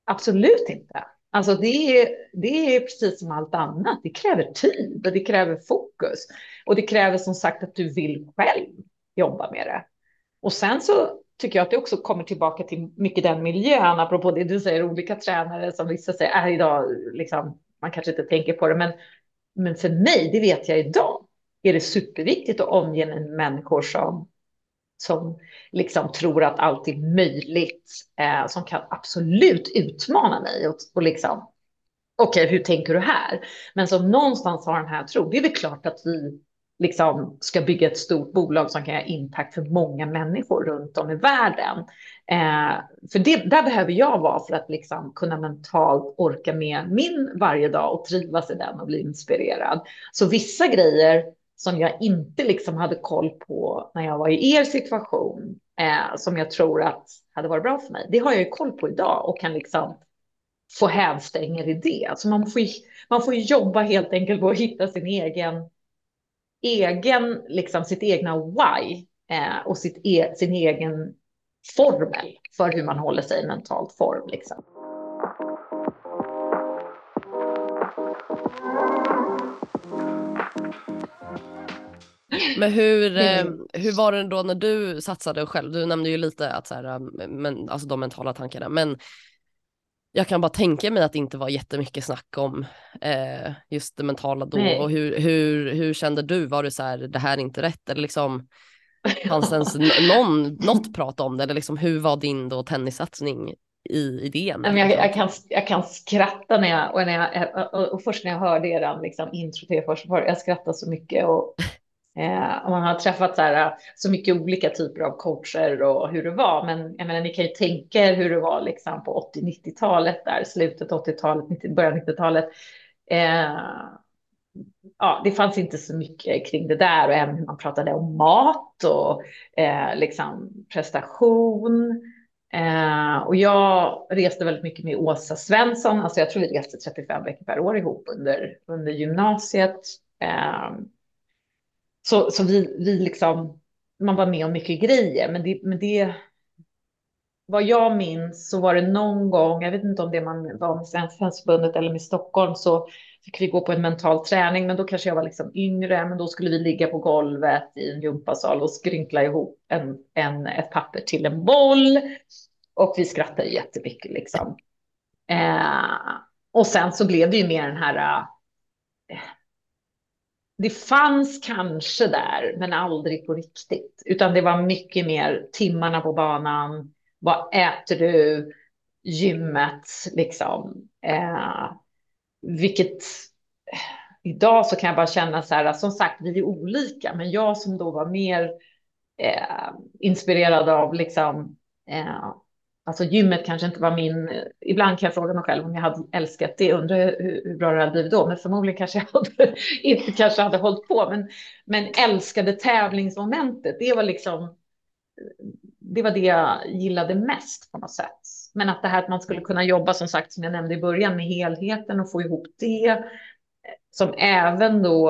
absolut inte. Alltså det är, det är precis som allt annat. Det kräver tid och det kräver fokus. Och det kräver som sagt att du vill själv jobba med det. Och sen så tycker jag att det också kommer tillbaka till mycket den miljön, apropå det du säger, olika tränare som vissa säger är idag, liksom, man kanske inte tänker på det, men men för mig, det vet jag idag, är det superviktigt att omge mig med människor som, som liksom tror att allt är möjligt, eh, som kan absolut utmana mig och, och liksom, okej, okay, hur tänker du här? Men som någonstans har den här tron. Det är väl klart att vi liksom ska bygga ett stort bolag som kan ha impact för många människor runt om i världen. Eh, för det, där behöver jag vara för att liksom kunna mentalt orka med min varje dag och trivas i den och bli inspirerad. Så vissa grejer som jag inte liksom hade koll på när jag var i er situation, eh, som jag tror att hade varit bra för mig, det har jag ju koll på idag och kan liksom få hävstänger i det. Alltså man får, man får jobba helt enkelt på att hitta sin egen egen, liksom sitt egna why eh, och sitt e sin egen formel för hur man håller sig i mentalt form. Liksom. Men hur, mm. eh, hur var det då när du satsade själv? Du nämnde ju lite att så här, eh, men, alltså de mentala tankarna, men jag kan bara tänka mig att det inte var jättemycket snack om eh, just det mentala då Nej. och hur, hur, hur kände du? Var du så här, det här är inte rätt eller liksom fanns ens någon, något prat om det eller liksom hur var din då tennissatsning i idén? Jag, jag, liksom? kan, jag kan skratta när jag, och, när jag, och, och först när jag hörde er liksom, intro till först, jag skrattar så mycket och Eh, man har träffat så, här, eh, så mycket olika typer av coacher och hur det var. Men jag menar, ni kan ju tänka er hur det var liksom på 80-90-talet, där slutet 80-talet, början 90-talet. Eh, ja, det fanns inte så mycket kring det där och även hur man pratade om mat och eh, liksom prestation. Eh, och jag reste väldigt mycket med Åsa Svensson. Alltså jag tror vi reste 35 veckor per år ihop under, under gymnasiet. Eh, så, så vi, vi liksom, man var med om mycket grejer, men det, men det vad jag minns så var det någon gång, jag vet inte om det man var med Svenska förbundet eller med Stockholm, så fick vi gå på en mental träning, men då kanske jag var liksom yngre, men då skulle vi ligga på golvet i en gympasal och skrynkla ihop en, en, ett papper till en boll. Och vi skrattade jättemycket liksom. Eh, och sen så blev det ju mer den här eh, det fanns kanske där, men aldrig på riktigt. Utan det var mycket mer timmarna på banan. Vad äter du? Gymmet, liksom. Eh, vilket eh, idag så kan jag bara känna så här, som sagt, vi är olika, men jag som då var mer eh, inspirerad av liksom eh, Alltså gymmet kanske inte var min, ibland kan jag fråga mig själv om jag hade älskat det, undrar hur, hur bra det hade blivit då, men förmodligen kanske jag hade, inte kanske hade hållit på, men, men älskade tävlingsmomentet, det var liksom, det var det jag gillade mest på något sätt. Men att det här att man skulle kunna jobba, som sagt, som jag nämnde i början, med helheten och få ihop det, som även då,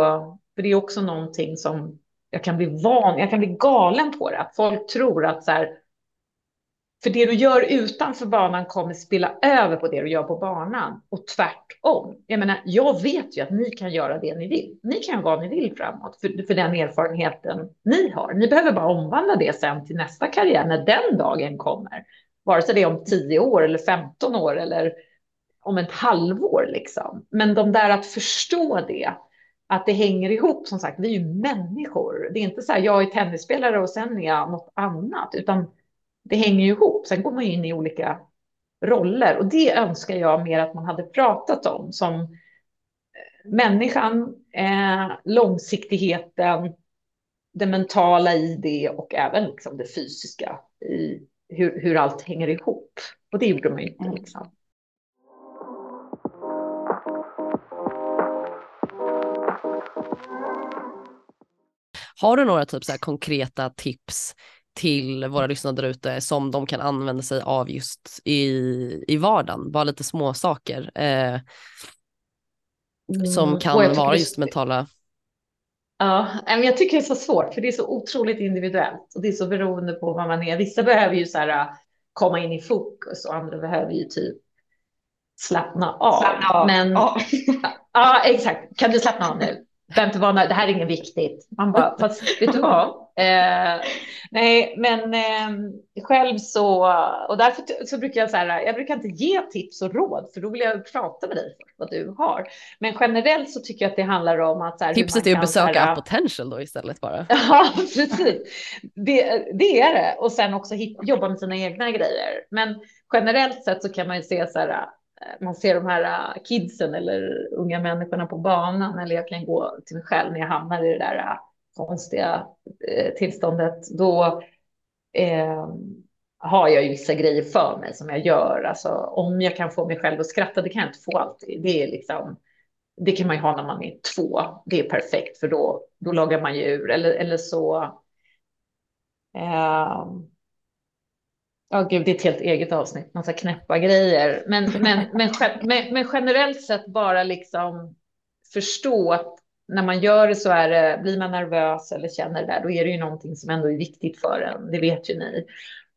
för det är också någonting som jag kan bli van, jag kan bli galen på det, att folk tror att så här, för det du gör utanför banan kommer spilla över på det du gör på banan och tvärtom. Jag menar, jag vet ju att ni kan göra det ni vill. Ni kan vad ni vill framåt för, för den erfarenheten ni har. Ni behöver bara omvandla det sen till nästa karriär när den dagen kommer. Vare sig det är om 10 år eller 15 år eller om ett halvår liksom. Men de där att förstå det, att det hänger ihop. Som sagt, vi är ju människor. Det är inte så här, jag är tennisspelare och sen är jag något annat, utan det hänger ju ihop. Sen går man in i olika roller och det önskar jag mer att man hade pratat om som eh, människan, eh, långsiktigheten, det mentala i det och även liksom det fysiska i hur, hur allt hänger ihop. Och det gjorde man ju inte. Mm. Liksom. Har du några typ så konkreta tips till våra lyssnare där ute som de kan använda sig av just i, i vardagen. Bara lite små saker eh, som mm, kan vara just mentala. Ja, men jag tycker det är så svårt för det är så otroligt individuellt och det är så beroende på vad man är. Vissa behöver ju så här äh, komma in i fokus och andra behöver ju typ slappna av. Slappna av. Men ja. ja, exakt. Kan du slappna av nu? Det här är inget viktigt. Man bara, fast vet du vad? Eh, nej, men eh, själv så, och därför så brukar jag så här, jag brukar inte ge tips och råd, för då vill jag prata med dig för vad du har. Men generellt så tycker jag att det handlar om att så här, Tipset är att besöka här, Potential då istället bara. ja, precis. Det, det är det. Och sen också hit, jobba med sina egna grejer. Men generellt sett så kan man ju se så här, eh, man ser de här eh, kidsen eller unga människorna på banan, eller jag kan gå till mig själv när jag hamnar i det där eh, konstiga eh, tillståndet, då eh, har jag ju vissa grejer för mig som jag gör. Alltså om jag kan få mig själv att skratta, det kan jag inte få alltid. Det är liksom, det kan man ju ha när man är två. Det är perfekt för då, då lagar man ju ur. Eller, eller så. Eh, Ja, oh, gud, det är ett helt eget avsnitt, massa knäppa grejer. Men, men, men, men, men generellt sett bara liksom förstå att när man gör det så är det, blir man nervös eller känner det där, då är det ju någonting som ändå är viktigt för en. Det vet ju ni.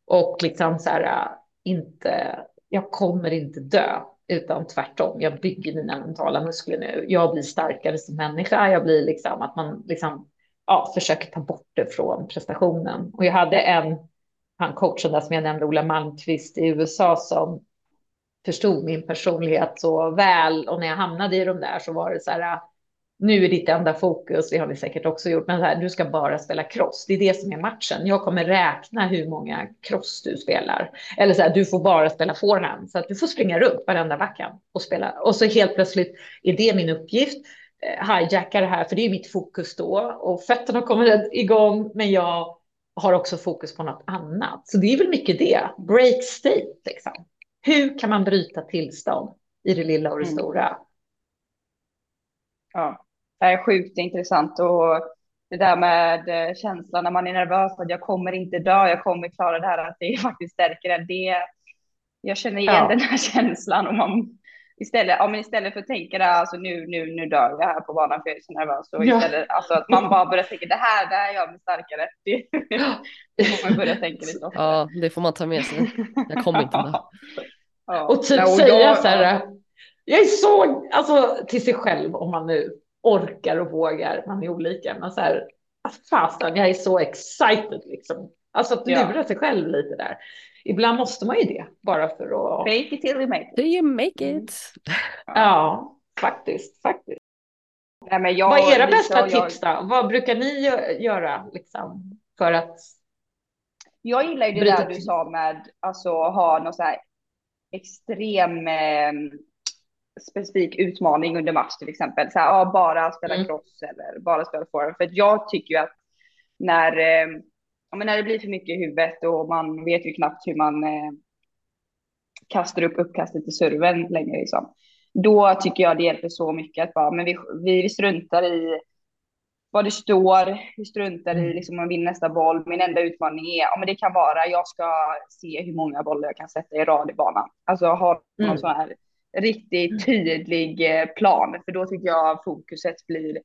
Och liksom så här, äh, inte, jag kommer inte dö, utan tvärtom. Jag bygger mina mentala muskler nu. Jag blir starkare som människa. Jag blir liksom att man liksom, ja, försöker ta bort det från prestationen. Och jag hade en, han coachen där som jag nämnde, Ola Malmqvist i USA, som förstod min personlighet så väl. Och när jag hamnade i de där så var det så här, äh, nu är ditt enda fokus, det har ni säkert också gjort, men här, du ska bara spela cross. Det är det som är matchen. Jag kommer räkna hur många cross du spelar. Eller så här, du får bara spela forehand. Så att du får springa runt varenda backhand och spela. Och så helt plötsligt är det min uppgift. Eh, hijacka det här, för det är mitt fokus då. Och fötterna kommer igång, men jag har också fokus på något annat. Så det är väl mycket det. Break state, liksom. Hur kan man bryta tillstånd i det lilla och det mm. stora? Ja, är sjukt intressant och det där med eh, känslan när man är nervös att jag kommer inte dö, jag kommer klara det här, att det faktiskt stärker en. Det, jag känner igen ja. den här känslan och man istället, ja, men istället för att tänka det alltså nu, nu, nu dör jag här på banan för jag är så nervös och istället, ja. alltså att man bara börjar tänka det här, det här gör mig starkare. Det, det får man börja tänka lite ofta. Ja, det får man ta med sig. Jag kommer inte dö. Ja. Och typ ja, och säga jag, så här, jag är så, alltså till sig själv om man nu orkar och vågar, man är olika, men så här, fasen, jag är så excited liksom. Alltså att lura ja. sig själv lite där. Ibland måste man ju det, bara för att... Fake it till you make it. Do you make it? Ja, faktiskt, faktiskt. Nej, men jag, Vad är era bästa tips då? Vad brukar ni göra liksom, för att... Jag gillar ju det där du sa med alltså ha någon så här extrem eh, specifik utmaning under match till exempel. Så här, ja, bara spela mm. cross eller bara spela forehand. För jag tycker ju att när, eh, ja, men när det blir för mycket i huvudet och man vet ju knappt hur man eh, kastar upp uppkastet i serven längre liksom. Då tycker jag det hjälper så mycket att bara, men vi, vi struntar i vad det står, vi struntar i mm. liksom, om man vinner nästa boll. Min enda utmaning är, ja men det kan vara, jag ska se hur många bollar jag kan sätta i rad i banan. Alltså ha någon mm. sån här riktigt mm. tydlig eh, plan, för då tycker jag fokuset blir,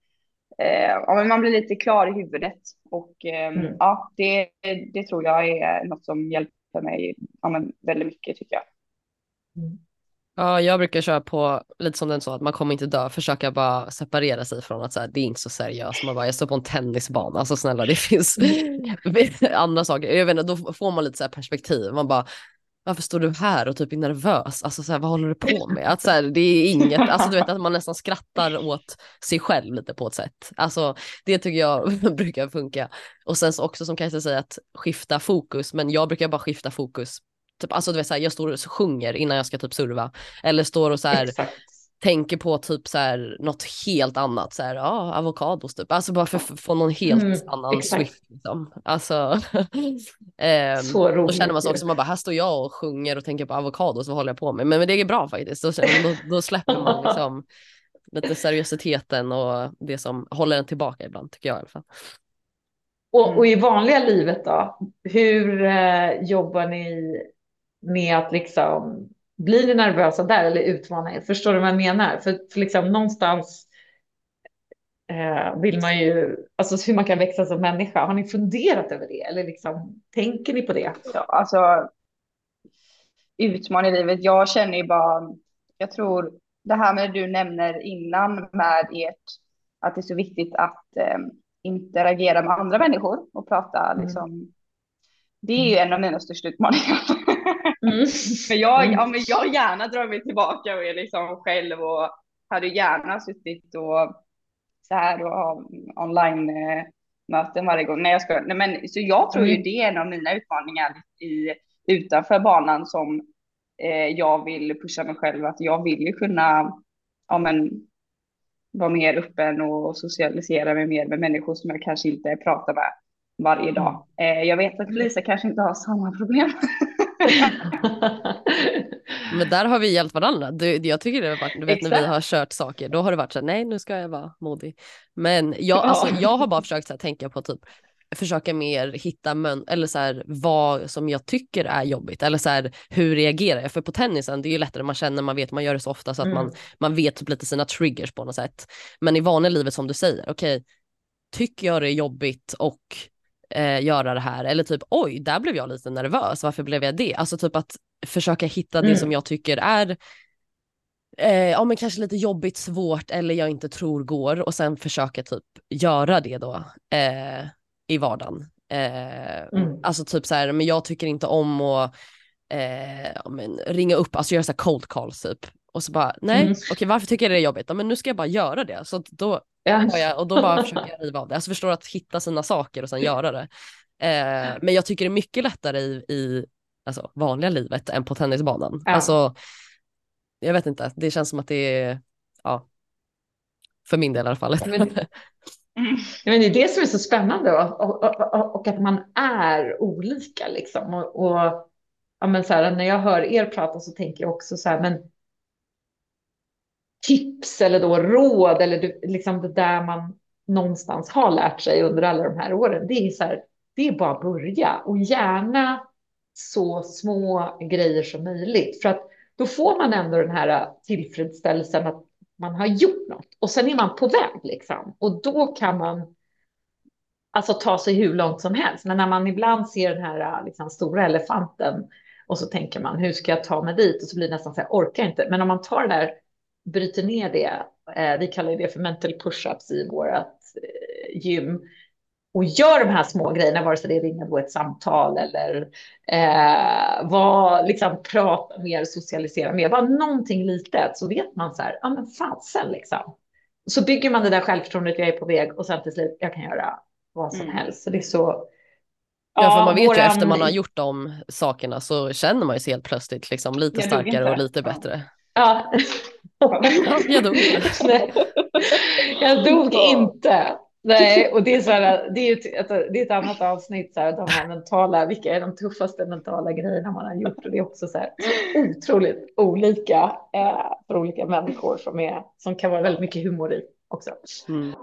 eh, ja man blir lite klar i huvudet. Och eh, mm. ja, det, det tror jag är något som hjälper mig ja, väldigt mycket tycker jag. Mm. Ja, jag brukar köra på lite som den så att man kommer inte dö, försöka bara separera sig från att så här, det är inte så seriöst. Man bara, jag står på en tennisbana, alltså snälla det finns andra saker. Jag vet inte, då får man lite så här perspektiv. Man bara, varför står du här och typ är nervös? Alltså så här, vad håller du på med? Att så här, det är inget, alltså du vet att man nästan skrattar åt sig själv lite på ett sätt. Alltså det tycker jag brukar funka. Och sen så också som Kajsa säger att skifta fokus, men jag brukar bara skifta fokus Typ, alltså du vet så jag står och sjunger innan jag ska typ serva. Eller står och så här, tänker på typ så här något helt annat. Så här, ja, avokados typ. Alltså bara för att få någon helt mm, annan exakt. swift. Liksom. Alltså, eh, så roligt. Då känner man sig också, man bara, här står jag och sjunger och tänker på avokados, vad håller jag på med? Men, men det är bra faktiskt. Då, då, då släpper man liksom lite seriositeten och det som håller en tillbaka ibland, tycker jag i alla fall. Och, och i vanliga livet då, hur eh, jobbar ni med att liksom blir ni nervösa där eller utmanar er? Förstår du vad jag menar? För, för liksom någonstans eh, vill man ju, alltså hur man kan växa som människa. Har ni funderat över det eller liksom tänker ni på det? Ja, alltså utmaning i livet. Jag känner ju bara, jag tror det här med det du nämner innan med ert, att det är så viktigt att eh, interagera med andra människor och prata mm. liksom. Det är ju en av mina största utmaningar. Mm. men jag, mm. ja, men jag gärna drar mig tillbaka och är liksom själv och hade gärna suttit och så här och ha online eh, möten varje gång. Nej, jag ska, nej, men så jag tror mm. ju det är en av mina utmaningar i, utanför banan som eh, jag vill pusha mig själv att jag vill ju kunna ja, men, vara mer öppen och socialisera mig mer med människor som jag kanske inte pratar med varje dag. Mm. Eh, jag vet att Lisa kanske inte har samma problem. Men där har vi hjälpt varandra. Du, jag tycker det har varit, du vet Exakt. när vi har kört saker, då har det varit så här, nej nu ska jag vara modig. Men jag, ja. alltså, jag har bara försökt så här, tänka på typ, försöka mer hitta mön eller så här, vad som jag tycker är jobbigt eller så här, hur reagerar jag? För på tennisen det är ju lättare, man känner, man vet, man gör det så ofta så att mm. man, man vet typ lite sina triggers på något sätt. Men i vanliga livet som du säger, okej, okay, tycker jag det är jobbigt och eh, göra det här eller typ oj, där blev jag lite nervös, varför blev jag det? Alltså typ att försöka hitta mm. det som jag tycker är eh, ja men kanske lite jobbigt, svårt eller jag inte tror går och sen försöka typ göra det då eh, i vardagen. Eh, mm. Alltså typ så här, men jag tycker inte om att eh, men, ringa upp, alltså göra så här cold calls typ. Och så bara, nej, mm. okej varför tycker jag det är jobbigt? Ja, men nu ska jag bara göra det. Så då, ja. jag, och då bara försöker jag riva av det. Alltså förstår att hitta sina saker och sen göra det. Eh, men jag tycker det är mycket lättare i, i alltså, vanliga livet än på tennisbanan. Ja. Alltså, jag vet inte, det känns som att det är, ja, för min del i alla fall. Men, men det är det som är så spännande och, och, och, och att man är olika liksom. Och, ja, men så här, när jag hör er prata så tänker jag också så här, men tips eller då råd eller liksom det där man någonstans har lärt sig under alla de här åren. Det är så här, det är bara att börja och gärna så små grejer som möjligt för att då får man ändå den här tillfredsställelsen att man har gjort något och sen är man på väg liksom och då kan man alltså ta sig hur långt som helst. Men när man ibland ser den här liksom, stora elefanten och så tänker man hur ska jag ta mig dit och så blir det nästan så här orkar inte. Men om man tar det där bryter ner det, eh, vi kallar det för mental push-ups i vårt eh, gym, och gör de här små grejerna, vare sig det är ringa då ett samtal eller eh, vad, liksom, prata mer, socialisera mer, bara någonting litet så vet man så här, ja men fasen liksom. Så bygger man det där självförtroendet, jag är på väg och sen till slut, jag kan göra vad som mm. helst. Så det är så. Ja, för man vet våran... ju efter man har gjort de sakerna så känner man ju sig helt plötsligt liksom lite starkare och lite bättre. Ja. jag dog inte. jag dog inte. Nej, och det är så här, det är ett, det är ett annat avsnitt, så här, de här mentala, vilka är de tuffaste mentala grejerna man har gjort? Och det är också så här otroligt olika eh, för olika människor som, är, som kan vara väldigt mycket humor i också. Mm.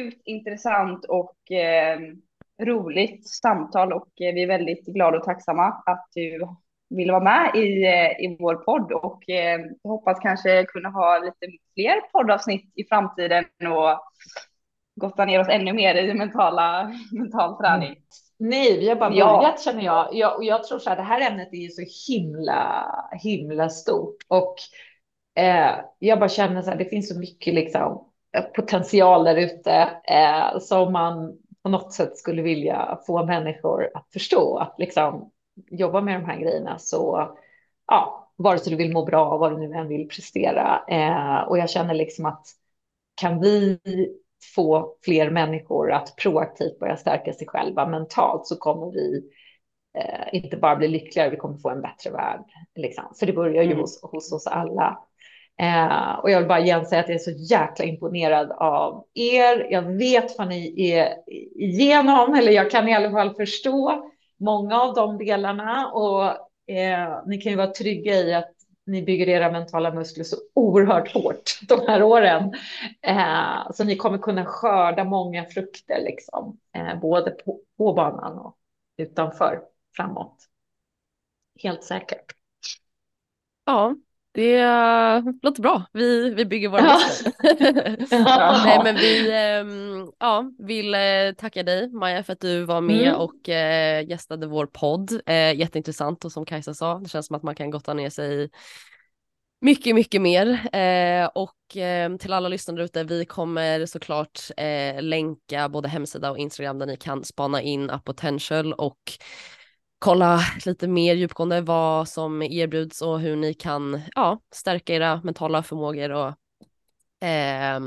Sjukt intressant och eh, roligt samtal och eh, vi är väldigt glada och tacksamma att du vill vara med i, eh, i vår podd och eh, hoppas kanske kunna ha lite fler poddavsnitt i framtiden och gotta ner oss ännu mer i mentala, mental träning. Mm. Nej, vi har bara börjat ja. känner jag. jag. Och jag tror så här, det här ämnet är så himla, himla stort och eh, jag bara känner så här, det finns så mycket liksom potential där ute eh, som man på något sätt skulle vilja få människor att förstå att liksom jobba med de här grejerna så ja, vare sig du vill må bra, vad du nu än vill prestera. Eh, och jag känner liksom att kan vi få fler människor att proaktivt börja stärka sig själva mentalt så kommer vi eh, inte bara bli lyckligare, vi kommer få en bättre värld. Liksom. För det börjar ju mm. hos, hos oss alla. Eh, och jag vill bara igen säga att jag är så jäkla imponerad av er. Jag vet vad ni är igenom, eller jag kan i alla fall förstå många av de delarna och eh, ni kan ju vara trygga i att ni bygger era mentala muskler så oerhört hårt de här åren. Eh, så ni kommer kunna skörda många frukter, liksom, eh, både på, på banan och utanför framåt. Helt säkert. Ja, det låter bra. Vi, vi bygger våra ja. Nej, men vi ähm, ja, vill äh, tacka dig Maja för att du var med mm. och äh, gästade vår podd. Äh, jätteintressant och som Kajsa sa, det känns som att man kan gotta ner sig i mycket, mycket mer. och till alla lyssnare ute, vi kommer såklart länka både hemsida och Instagram där ni kan spana in Apotential och kolla lite mer djupgående vad som erbjuds och hur ni kan ja, stärka era mentala förmågor och eh,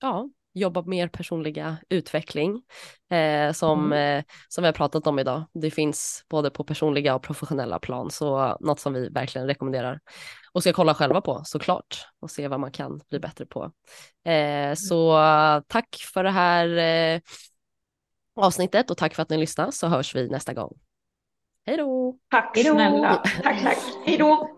ja, jobba med er personliga utveckling eh, som, mm. eh, som vi har pratat om idag. Det finns både på personliga och professionella plan, så något som vi verkligen rekommenderar och ska kolla själva på såklart och se vad man kan bli bättre på. Eh, så tack för det här eh, avsnittet och tack för att ni lyssnar så hörs vi nästa gång. Hej då! Tack Hejdå. snälla! Tack, tack! Hej då!